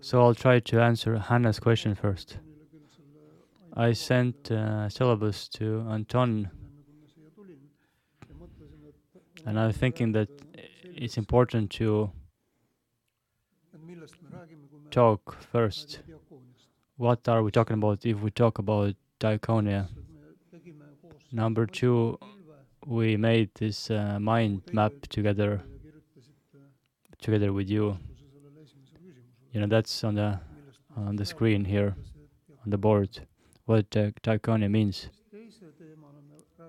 So I'll try to answer Hannah's question first. I sent uh, syllabus to Anton, and I'm thinking that it's important to talk first. What are we talking about if we talk about diaconia? Number two, we made this uh, mind map together, together with you. You know, that's on the on the screen here, on the board, what uh, diaconia means.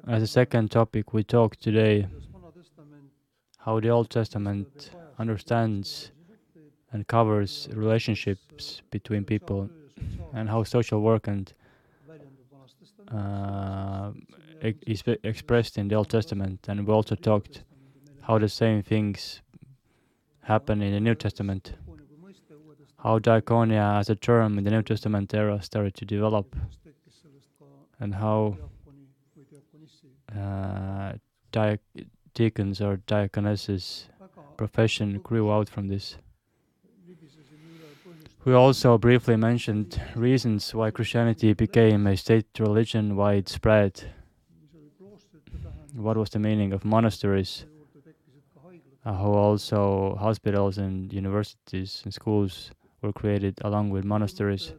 As a second topic, we talked today how the Old Testament understands and covers relationships between people and how social work and uh, is expressed in the Old Testament. And we also talked how the same things happen in the New Testament. How diaconia as a term in the New Testament era started to develop, and how uh, deacons or diaconesses profession grew out from this. We also briefly mentioned reasons why Christianity became a state religion why it spread, What was the meaning of monasteries? Uh, how also hospitals and universities and schools were created along with monasteries.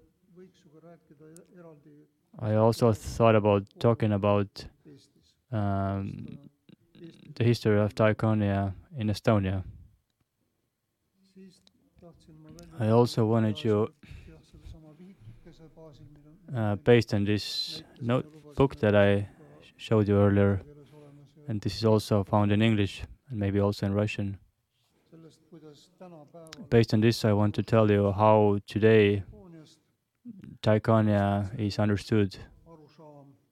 I also thought about talking about um, the history of diaconia in Estonia. I also wanted to, uh, based on this notebook that I showed you earlier, and this is also found in English and maybe also in Russian. Based on this, I want to tell you how today diaconia is understood,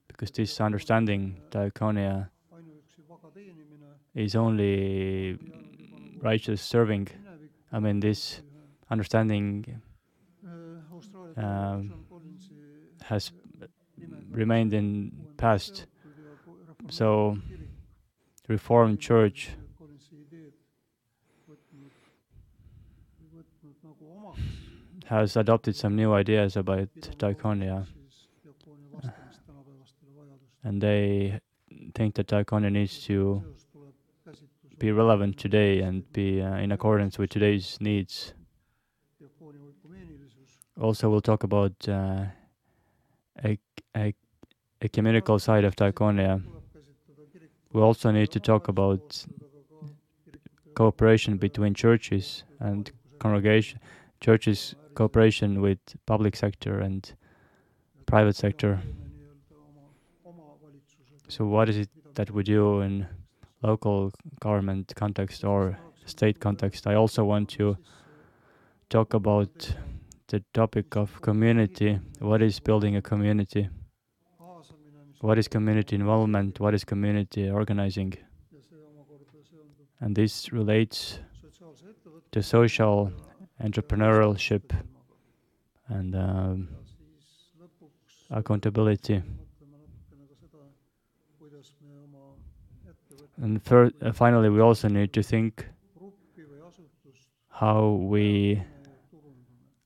because this understanding, diaconia, is only righteous serving. I mean, this understanding um, has remained in past. So, Reformed Church has adopted some new ideas about diaconia, and they think that diaconia needs to be relevant today and be uh, in accordance with today's needs. Also, we'll talk about uh, a, a ecumenical side of diaconia. We also need to talk about cooperation between churches and congregation, churches cooperation with public sector and private sector. So, what is it that we do in local government context or state context? I also want to talk about the topic of community. What is building a community? What is community involvement? What is community organizing? And this relates to social entrepreneurship and um, accountability. And uh, finally, we also need to think how we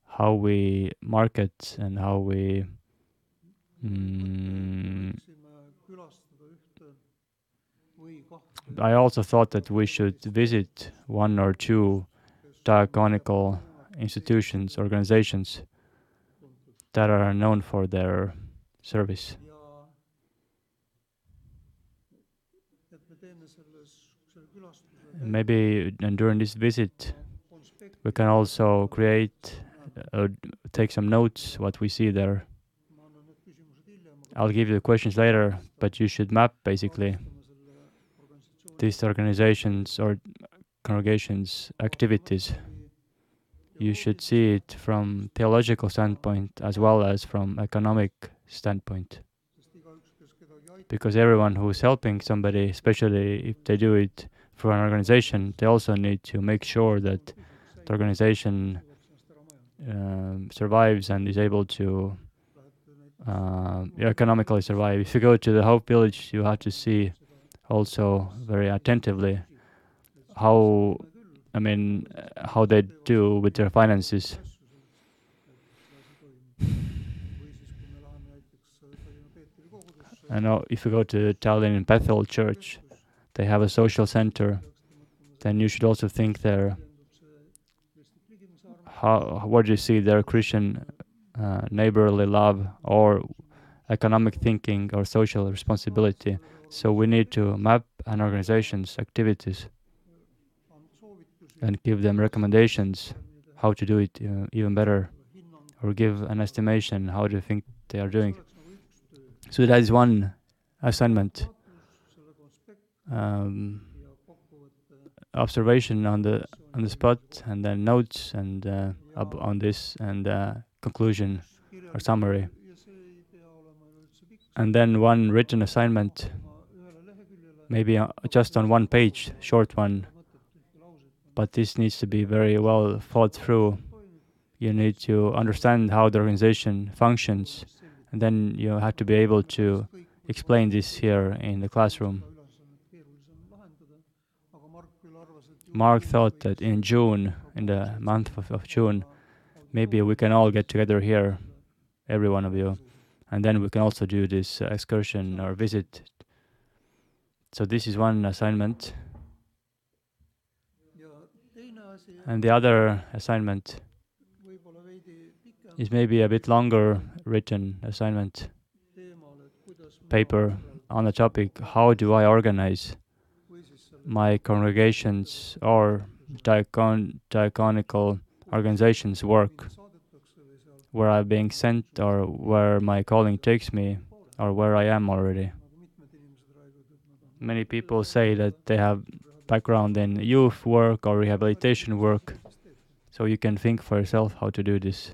how we market and how we mm, I also thought that we should visit one or two diaconical institutions, organizations that are known for their service. Maybe during this visit, we can also create uh, take some notes what we see there. I'll give you the questions later, but you should map basically these organizations or congregations' activities. You should see it from theological standpoint as well as from economic standpoint. Because everyone who's helping somebody, especially if they do it for an organization, they also need to make sure that the organization um, survives and is able to uh, economically survive. If you go to the Hope Village, you have to see also very attentively how I mean, how they do with their finances. I know if you go to Tallinn Bethel Church, they have a social center. Then you should also think there. How what do you see their Christian uh, neighborly love or economic thinking or social responsibility? So we need to map an organization's activities and give them recommendations how to do it uh, even better or give an estimation how do you think they are doing. So that is one assignment. Um, observation on the on the spot, and then notes and uh, on this, and uh, conclusion or summary, and then one written assignment, maybe uh, just on one page, short one. But this needs to be very well thought through. You need to understand how the organization functions and then you have to be able to explain this here in the classroom. Mark thought that in June, in the month of, of, June, maybe we can all get together here, every one of you, and then we can also do this excursion or visit. So this is one assignment. And the other assignment is maybe a bit longer written assignment paper on the topic how do I organize my congregations or diacon- diaconical organizations work where I'm being sent or where my calling takes me or where I am already. Many people say that they have background in youth work or rehabilitation work, so you can think for yourself how to do this.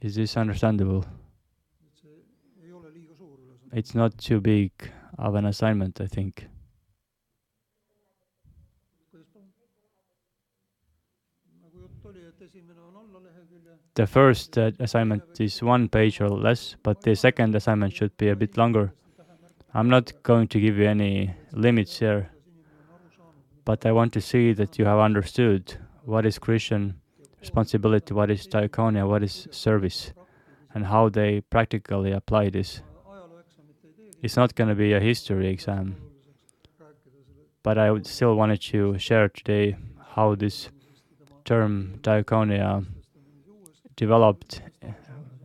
Is this understandable? It's not too big of an assignment, I think. The first uh, assignment is one page or less, but the second assignment should be a bit longer. I'm not going to give you any limits here, but I want to see that you have understood what is Christian responsibility, what is diaconia, what is service, and how they practically apply this. It's not going to be a history exam, but I would still wanted to share today how this term diaconia developed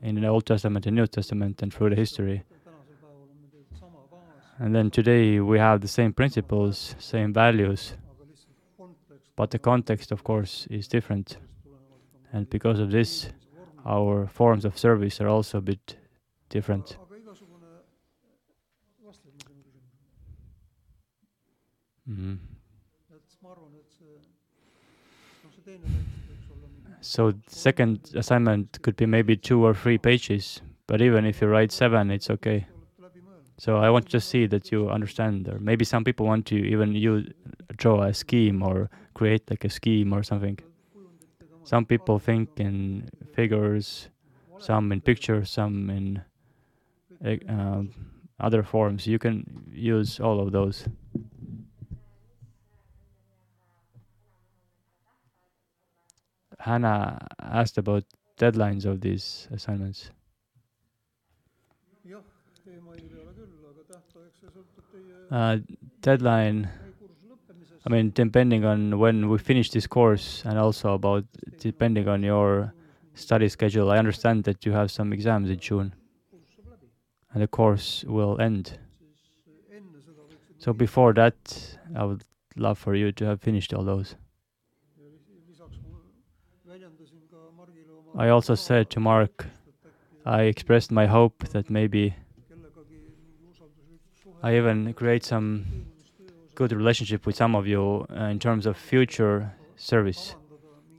in the Old Testament and New Testament and through the history. And then today we have the same principles, same values, but the context, of course, is different. And because of this, our forms of service are also a bit different. Mm-hmm. So second assignment could be maybe two or three pages, but even if you write seven, it's okay. So I want to see that you understand, or maybe some people want to even you draw a scheme or create like a scheme or something. Some people think in figures, some in pictures, some in uh, other forms. You can use all of those. Hannah asked about deadlines of these assignments. Uh, deadline I mean, depending on when we finish this course and also about depending on your study schedule, I understand that you have some exams in June and the course will end. So before that, I would love for you to have finished all those. I also said to Mark, I expressed my hope that maybe I even create some good relationship with some of you uh, in terms of future service,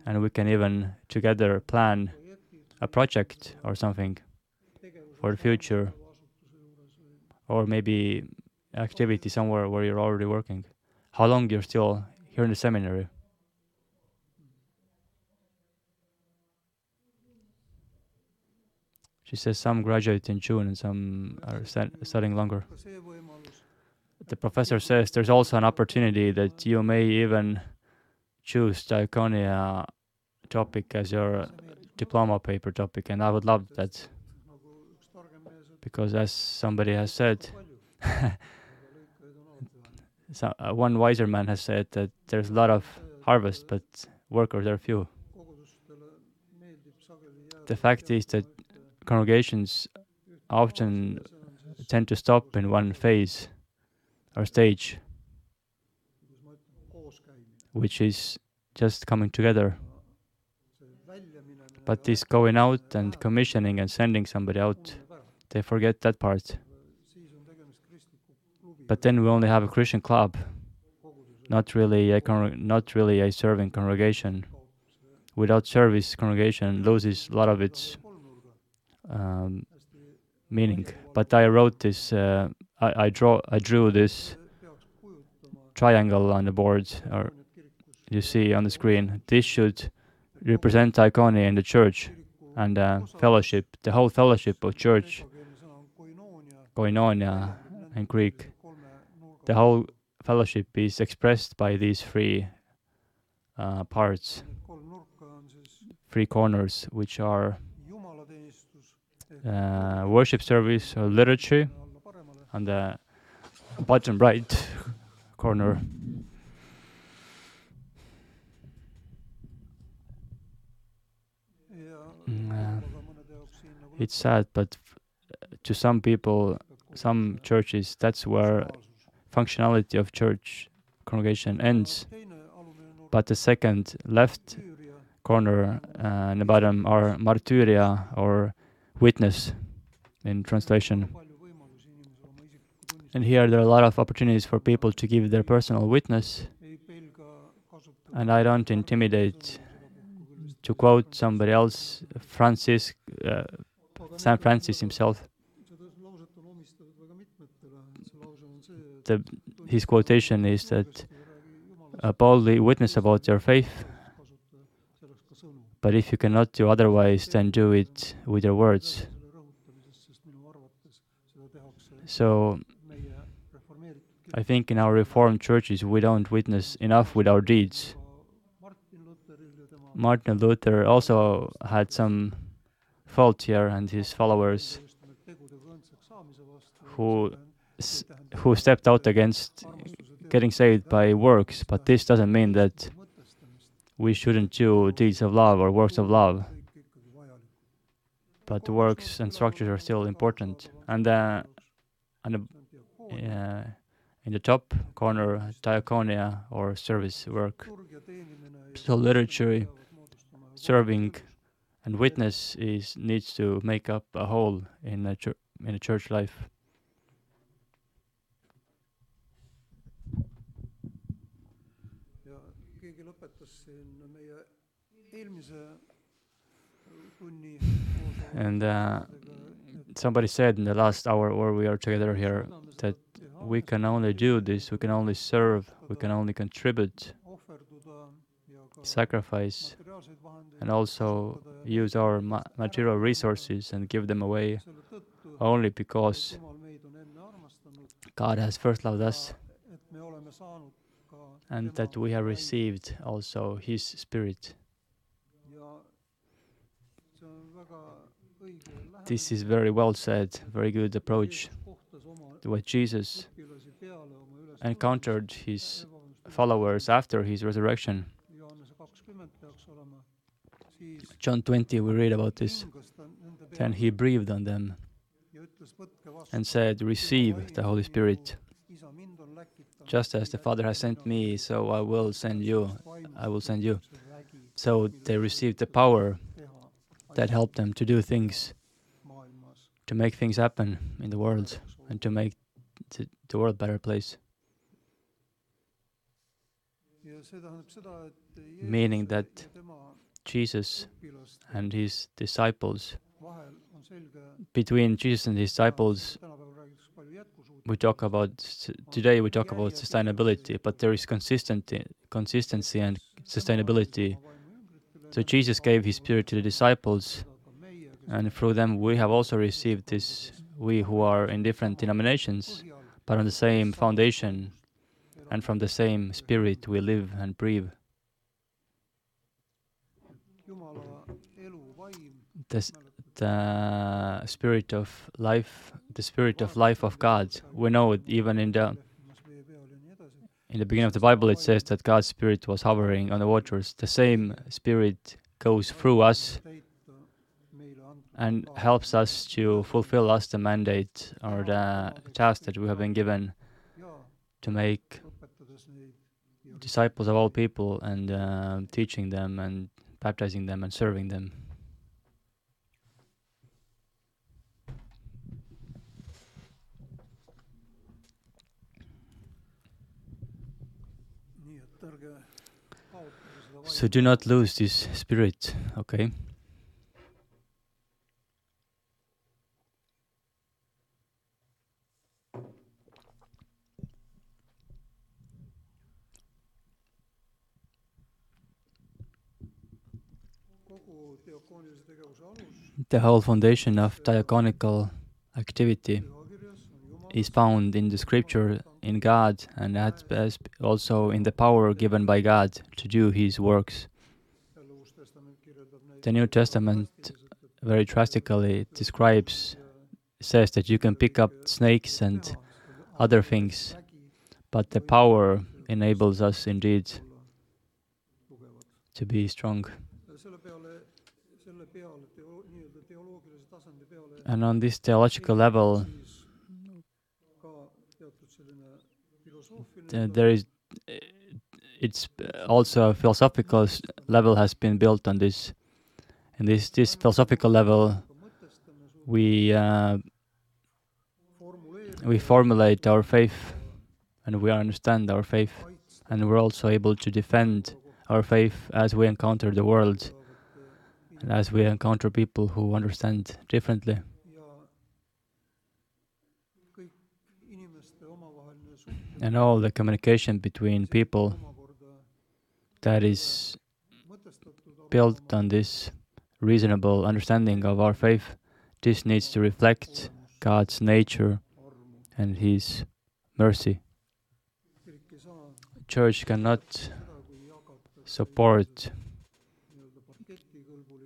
and we can even together plan a project or something for the future, or maybe activity somewhere where you're already working. How long you're still here in the seminary? She says some graduate in June and some are studying longer the professor says there's also an opportunity that you may even choose diaconia topic as your diploma paper topic, and I would love that because, as somebody has said, so, uh, one wiser man has said that there's a lot of harvest, but workers are few. The fact is that congregations often tend to stop in one phase or stage, which is just coming together. But this going out and commissioning and sending somebody out, they forget that part. But then we only have a Christian club, not really a con- not really a serving congregation. Without service, congregation loses a lot of its um, meaning. But I wrote this. Uh, I, I draw. I drew this triangle on the board, or you see on the screen. This should represent Diaconia in the church and uh, fellowship, the whole fellowship of church, koinonia in Greek. The whole fellowship is expressed by these three uh, parts, three corners, which are uh, worship service or liturgy on the bottom right corner. Mm, uh, it's sad, but to some people, some churches, that's where functionality of church congregation ends. But the second left corner uh, the bottom are martyria or witness in translation. And here there are a lot of opportunities for people to give their personal witness. And I don't intimidate to quote somebody else, Francis, uh, Saint Francis himself. The, his quotation is that uh, boldly witness about your faith but if you cannot do otherwise, then do it with your words. So, I think in our Reformed churches we don't witness enough with our deeds. Martin Luther also had some fault here, and his followers who who stepped out against getting saved by works. But this doesn't mean that we shouldn't do deeds of love or works of love. But the works and structures are still important. And uh, and uh, in the top corner, diaconia or service work. So literature, serving, and witness is needs to make up a whole in a in a church life. And uh, somebody said in the last hour where we are together here that we can only do this, we can only serve, we can only contribute, sacrifice, and also use our ma material resources and give them away only because God has first loved us and that we have received also His Spirit. This is very well said, very good approach to what Jesus encountered his followers after his resurrection. John 20, we read about this. Then he breathed on them and said, Receive the Holy Spirit. Just as the Father has sent me, so I will send you. I will send you. So they received the power that helped them to do things, to make things happen in the world, and to make the, the world a better place. Meaning that Jesus and his disciples, between Jesus and his disciples, we talk about today we talk about sustainability but there is consistency consistency and sustainability. So jesus gave his spirit to the disciples and through them we have also received this we who are in different denominations but on the same foundation and from the same spirit we live and breathe the spirit of life, the spirit of life of God. We know it even in the in the beginning of the Bible. It says that God's spirit was hovering on the waters. The same spirit goes through us and helps us to fulfill us the mandate or the task that we have been given to make disciples of all people and uh, teaching them and baptizing them and serving them. So do not lose this spirit, okay? The whole foundation of diaconical activity is found in the scripture in God and that also in the power given by God to do his works. The New Testament very drastically describes says that you can pick up snakes and other things, but the power enables us indeed to be strong. And on this theological level, uh, Uh, there is uh, it's uh, also a philosophical level has been built on this. And this this philosophical level we uh, we formulate our faith and we understand our faith. And we're also able to defend our faith as we encounter the world and as we encounter people who understand differently and all the communication between people that is built on this reasonable understanding of our faith, this needs to reflect God's nature and His mercy. Church cannot support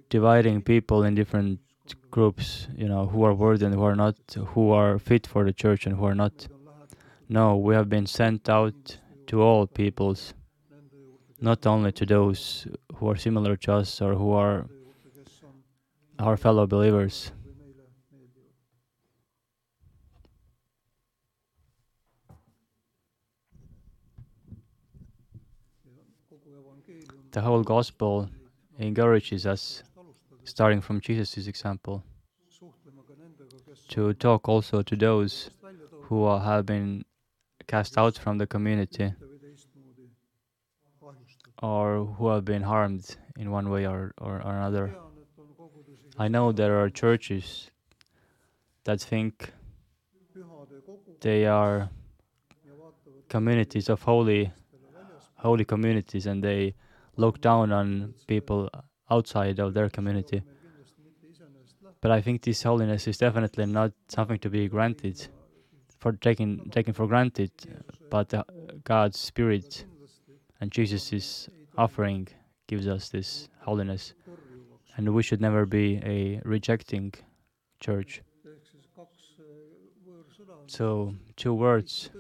dividing people in different groups, you know, who are worthy and who are not, who are fit for the church and who are not. No, we have been sent out to all peoples, not only to those who are similar to us or who are our fellow believers. The whole gospel encourages us, starting from Jesus' example, to talk also to those who have been cast out from the community or who have been harmed in one way or, or, or another. I know there are churches that think they are communities of holy holy communities and they look down on people outside of their community. But I think this holiness is definitely not something to be granted for taken taken for granted, but uh, God's Spirit and Jesus' offering gives us this holiness, and we should never be a rejecting church. So, two words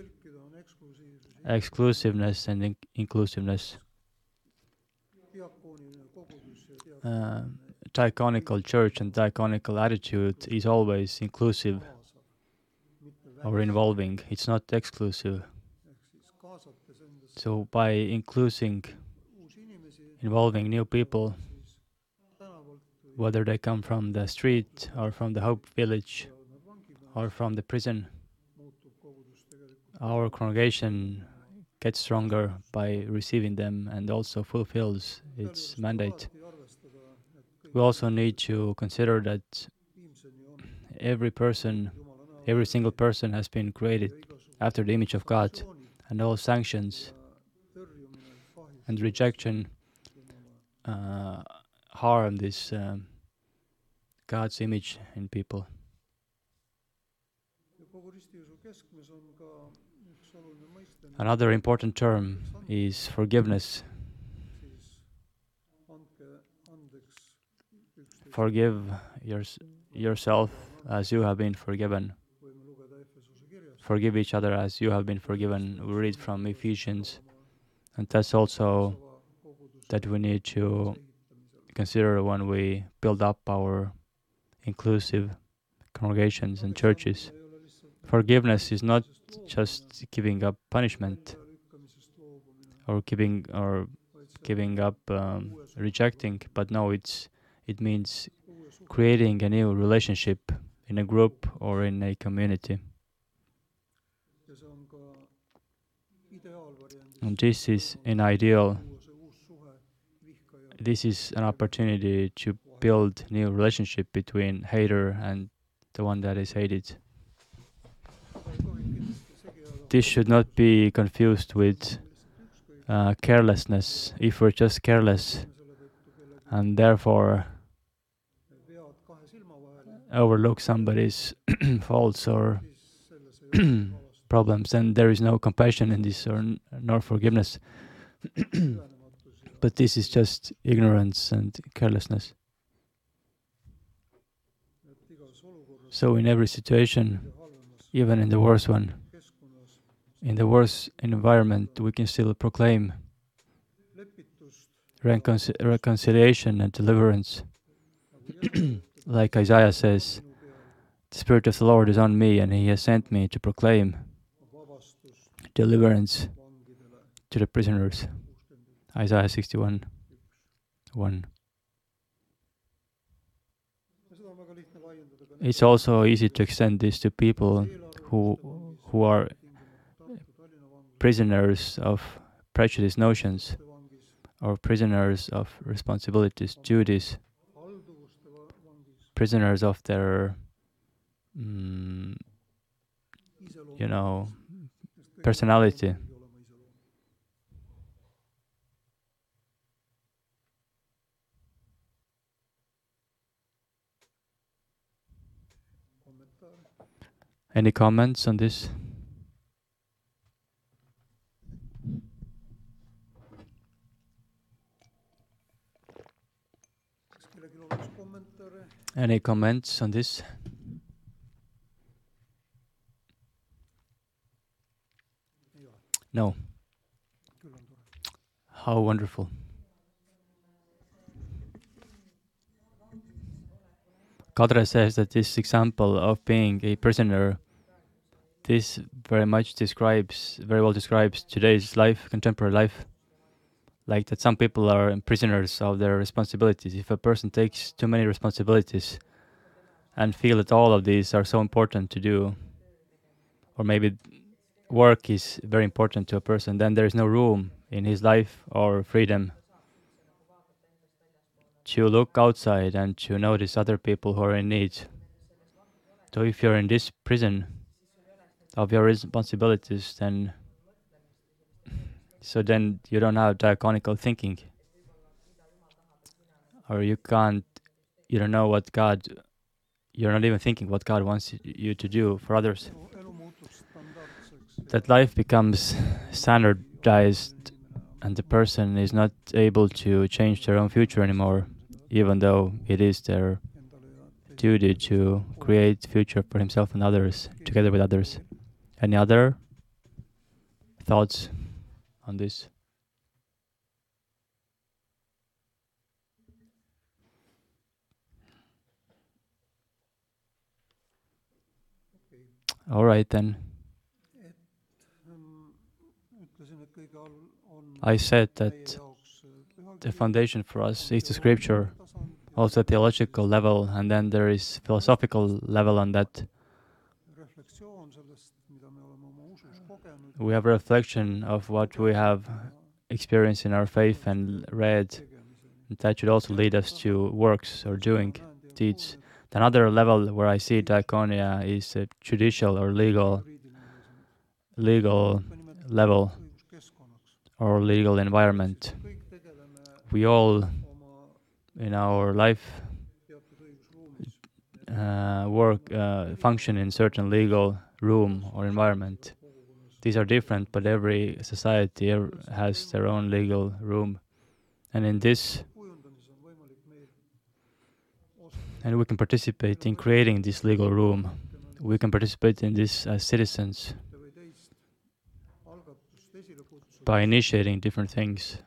exclusiveness and in- inclusiveness. Uh, diaconical church and diaconical attitude is always inclusive or involving, it's not exclusive. So by including, involving new people, whether they come from the street or from the Hope Village or from the prison, our congregation gets stronger by receiving them and also fulfills its mandate. We also need to consider that every person Every single person has been created after the image of God, and all sanctions and rejection uh, harm this um, God's image in people. Another important term is forgiveness. Forgive yours, yourself as you have been forgiven. Forgive each other as you have been forgiven. We read from Ephesians, and that's also that we need to consider when we build up our inclusive congregations and churches. Forgiveness is not just giving up punishment or giving or giving up um, rejecting, but no, it's it means creating a new relationship in a group or in a community. And this is an ideal. This is an opportunity to build new relationship between hater and the one that is hated. This should not be confused with uh, carelessness. If we're just careless and therefore overlook somebody's faults or problems, then there is no compassion in this or nor forgiveness. but this is just ignorance and carelessness. So in every situation, even in the worst one, in the worst environment, we can still proclaim reconcil- reconciliation and deliverance. like Isaiah says, the Spirit of the Lord is on me, and He has sent me to proclaim deliverance to the prisoners. Isaiah 61 1. It's also easy to extend this to people who who are prisoners of prejudice notions or prisoners of responsibilities, duties, prisoners of their, mm, you know, personality. Any comments on this? Any comments on this? No. How wonderful. Kadre says that this example of being a prisoner, this very much describes, very well describes today's life, contemporary life. Like that some people are prisoners of their responsibilities. If a person takes too many responsibilities and feel that all of these are so important to do, or maybe work is very important to a person, then there is no room in his life or freedom to look outside and to notice other people who are in need. So if you're in this prison of your responsibilities, then so then you don't have diaconical thinking, or you can't, you don't know what God, you're not even thinking what God wants you to do for others. That life becomes standardized, and the person is not able to change their own future anymore even though it is their duty to create future for himself and others together with others. Any other thoughts on this? All right then. I said that the foundation for us is the scripture, also theological level, and then there is philosophical level on that. We have a reflection of what we have experienced in our faith and read. That should also lead us to works or doing deeds. Another level where I see diaconia is a judicial or legal legal level or legal environment. We all in our life uh, work uh, function in certain legal room or environment. These are different, but every society has their own legal room, and in this and we can participate in creating this legal room. We can participate in this as citizens by initiating different things.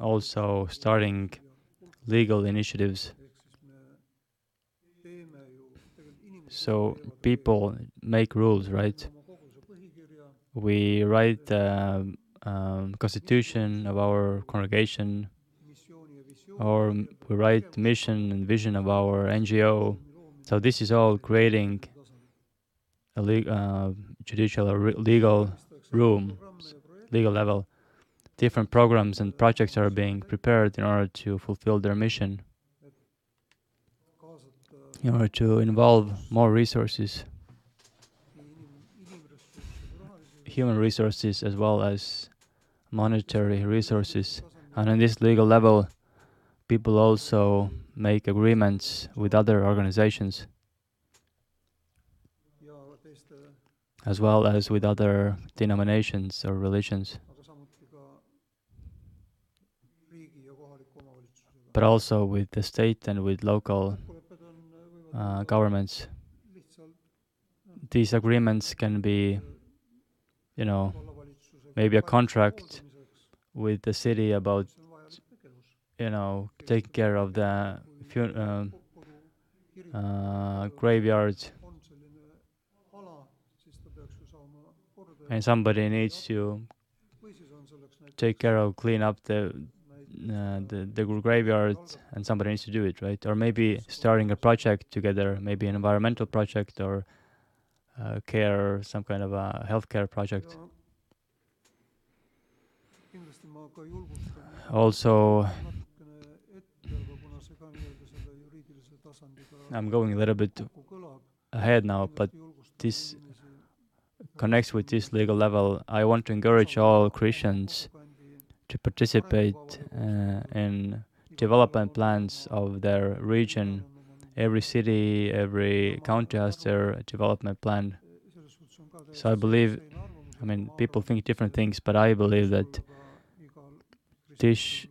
Also, starting legal initiatives. So, people make rules, right? We write the um, constitution of our congregation, or we write mission and vision of our NGO. So, this is all creating a le- uh, judicial or re- legal room, legal level. Different programs and projects are being prepared in order to fulfill their mission, in order to involve more resources, human resources as well as monetary resources. And on this legal level, people also make agreements with other organizations as well as with other denominations or religions, but also with the state and with local uh, governments. These agreements can be, you know, maybe a contract with the city about, you know, taking care of the uh, uh, graveyards and somebody needs to take care of clean up the uh, the, the graveyard and somebody needs to do it right? Or maybe starting a project together maybe an environmental project or uh, care some kind of a healthcare project. Also i'm going a little bit ahead now but this connects with this legal level, I want to encourage all Christians to participate uh, in development plans of their region. Every city, every county has their development plan. So I believe, I mean, people think different things, but I believe that this,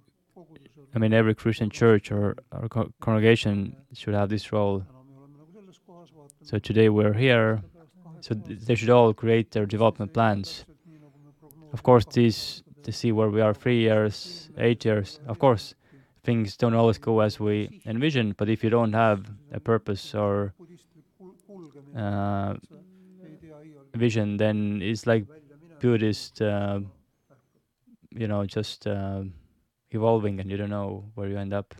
I mean, every Christian church or, or co- congregation should have this role. So today we're here so they should all create their development plans. Of course, these to see where we are three years, eight years. Of course, things don't always go as we envision, but if you don't have a purpose or uh, vision, then it's like Buddhist, uh, you know, just uh, evolving and you don't know where you end up.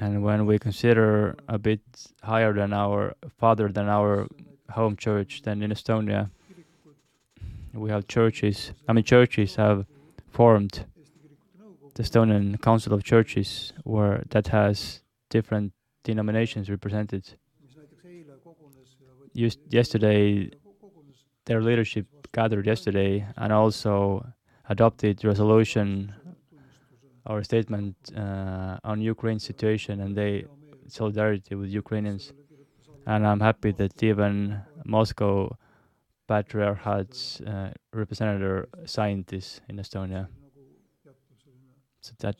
And when we consider a bit higher than our, farther than our home church, than in Estonia, we have churches. I mean, churches have formed the Estonian Council of Churches, where that has different denominations represented. Just yesterday, their leadership gathered yesterday and also adopted resolution our statement uh, on Ukraine situation and their solidarity with Ukrainians. And I'm happy that even Moscow Patriarchate's uh, representative signed this in Estonia. So that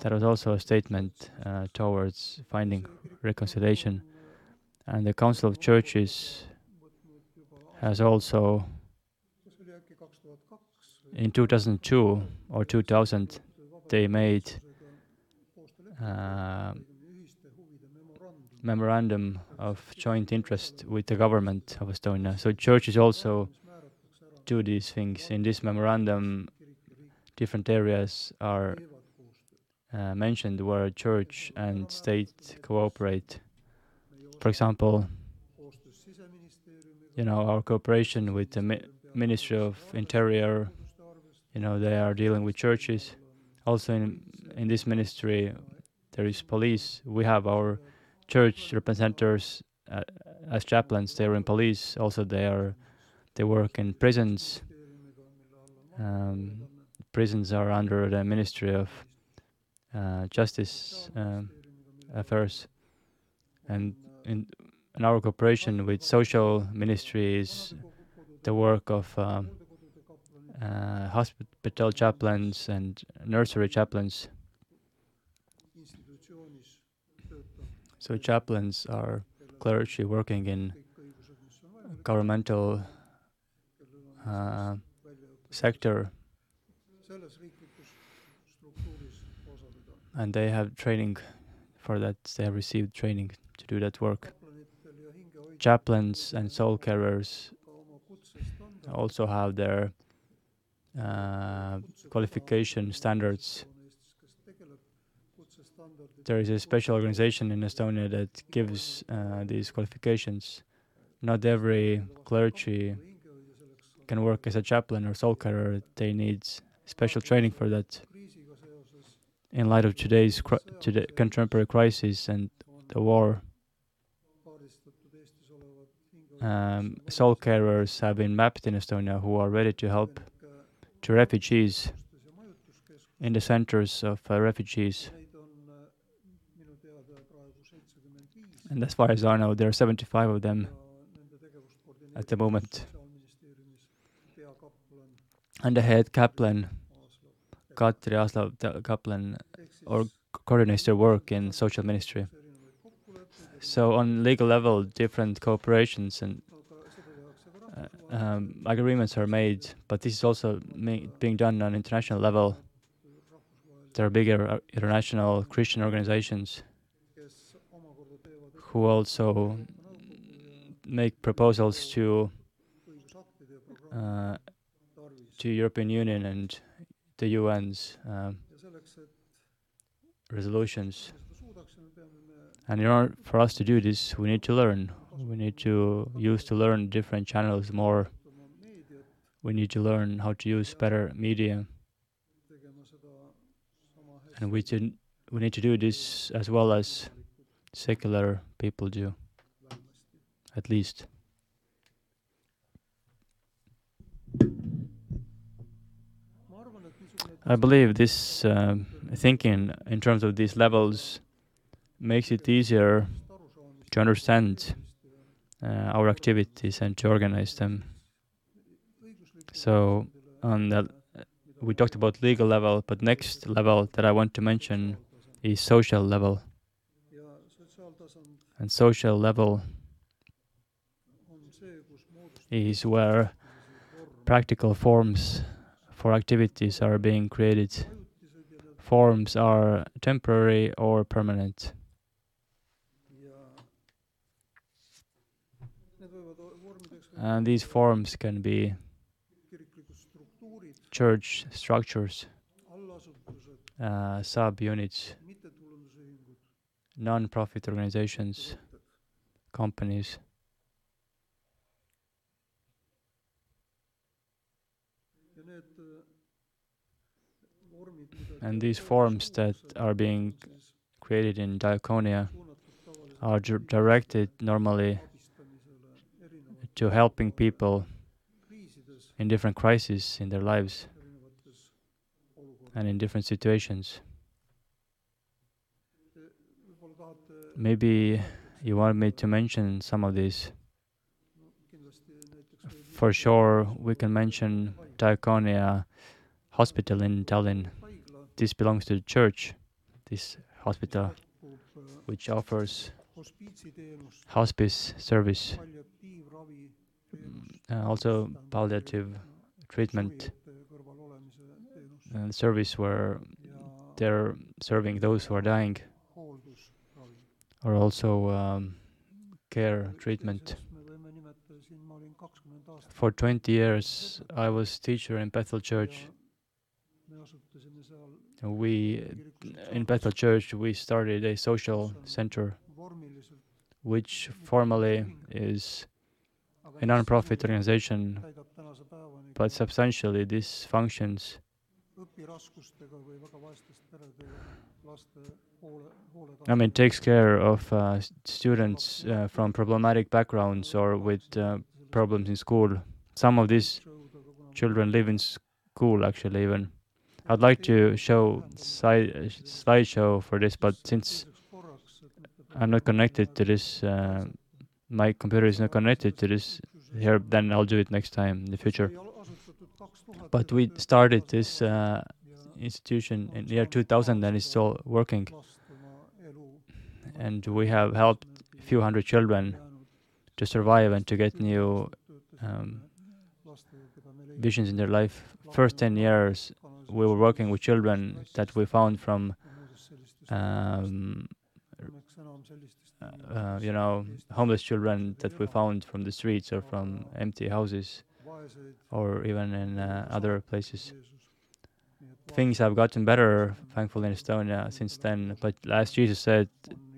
that was also a statement uh, towards finding reconciliation. And the Council of Churches has also in 2002 or 2000 they made uh, memorandum of joint interest with the government of Estonia. So churches also do these things. In this memorandum, different areas are uh, mentioned where church and state cooperate. For example, you know, our cooperation with the Mi- Ministry of Interior, you know, they are dealing with churches. Also in in this ministry, there is police. We have our church representatives uh, as chaplains. They are in police. Also, they are they work in prisons. Um, prisons are under the Ministry of uh, Justice um, Affairs, and in, in our cooperation with social ministry is the work of um, uh, hospital chaplains and nursery chaplains. So chaplains are clergy working in governmental uh, sector. And they have training for that. They have received training to do that work. Chaplains and soul carers also have their uh, qualification standards there is a special organization in Estonia that gives uh, these qualifications. Not every clergy can work as a chaplain or soul carer. They need special training for that. In light of today's cri- today contemporary crisis and the war, um, soul carers have been mapped in Estonia who are ready to help to refugees in the centers of uh, refugees. And as far as I know, there are 75 of them at the moment. And the head kaplan, Katri Aaslav kaplan, or coordinates their work in social ministry. So on legal level, different cooperations and um, agreements are made, but this is also ma- being done on international level. There are bigger uh, international Christian organizations who also make proposals to uh, to European Union and the UN's um, resolutions. And in order for us to do this, we need to learn. We need to use to learn different channels more. We need to learn how to use better media. And we, to, we need to do this as well as secular people do, at least. I believe this uh, thinking in terms of these levels makes it easier to understand Uh, our activities and to organize them. So, on the, uh, we talked about legal level, but next level that I want to mention is social level. And social level is where practical forms for activities are being created. Forms are temporary or permanent. And these forms can be church structures, uh, sub units, non profit organizations, companies. And these forms that are being created in Diaconia are directed normally to helping people in different crises in their lives and in different situations. Maybe you want me to mention some of these. For sure, we can mention Diaconia Hospital in Tallinn. This belongs to the church, this hospital, which offers hospice service, uh, also palliative treatment. And service where they're serving those who are dying, or also um, care treatment. For 20 years, I was teacher in Bethel Church. We, in Bethel Church, we started a social center, which formally is a non-profit organization, but substantially this functions I mean, takes care of uh, students uh, from problematic backgrounds or with uh, problems in school. Some of these children live in school, actually, even. I'd like to show slide slideshow for this, but since I'm not connected to this, uh, my computer is not connected to this here, then I'll do it next time in the future. But we started this uh, institution in the year 2000 and it's still working. and we have helped a few hundred children to survive and to get new um, visions in their life. First 10 years, we were working with children that we found from, um, uh, you know, homeless children that we found from the streets or from empty houses or even in uh, other places. Things have gotten better, thankfully, in Estonia since then. But as Jesus said,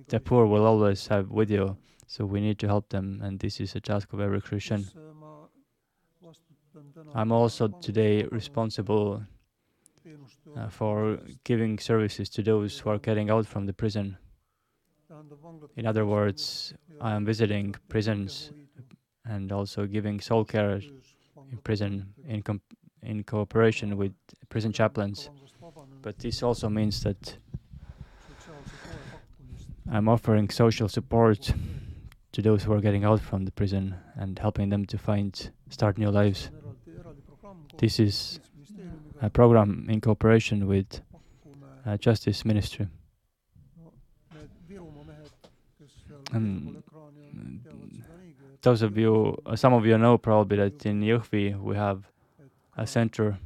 the poor will always have with you, so we need to help them, and this is a task of every Christian. I'm also today responsible uh, for giving services to those who are getting out from the prison. In other words, I am visiting prisons and also giving soul care in prison in, in cooperation with prison chaplains. But this also means that I'm offering social support to those who are getting out from the prison and helping them to find, start new lives. This is a program in cooperation with uh, Justice Ministry. Um, those of you, uh, some of you know probably that in Jõhvi we have a center.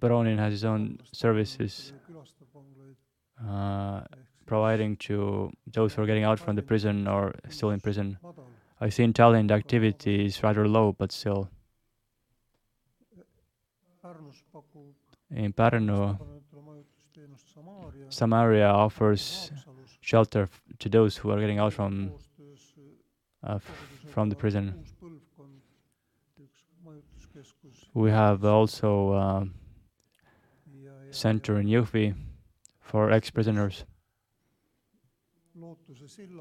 Baronin has his own services uh, providing to those who are getting out from the prison or still in prison. I see in Tallinn the activity is rather low, but still. In Pärnu, Samaria offers shelter to those who are getting out from uh, from the prison. We have also a uh, center in Jõhvi for ex-prisoners.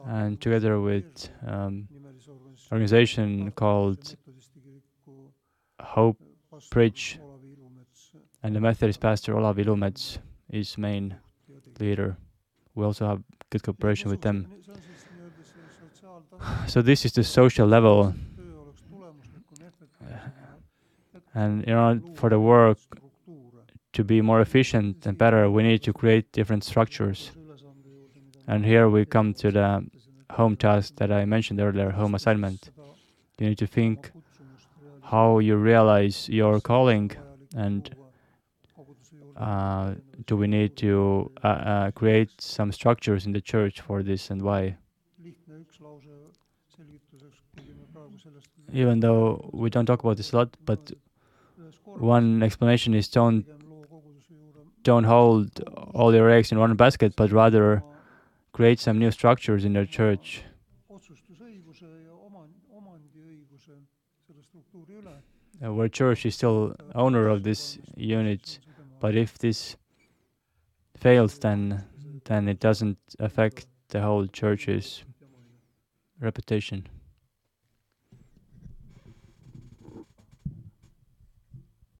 And together with um, organization called Hope Bridge and the Methodist pastor Olav Ilumets is main leader. We also have good cooperation with them. So this is the social level. And you know, for the work to be more efficient and better, we need to create different structures. And here we come to the home task that I mentioned earlier, home assignment. You need to think how you realize your calling and uh, do we need to uh, uh, create some structures in the church for this and why? Even though we don't talk about this a lot, but one explanation is don't don't hold all your eggs in one basket, but rather create some new structures in your church. Uh, where church is still owner of this unit, but if this fails, then then it doesn't affect the whole church's reputation.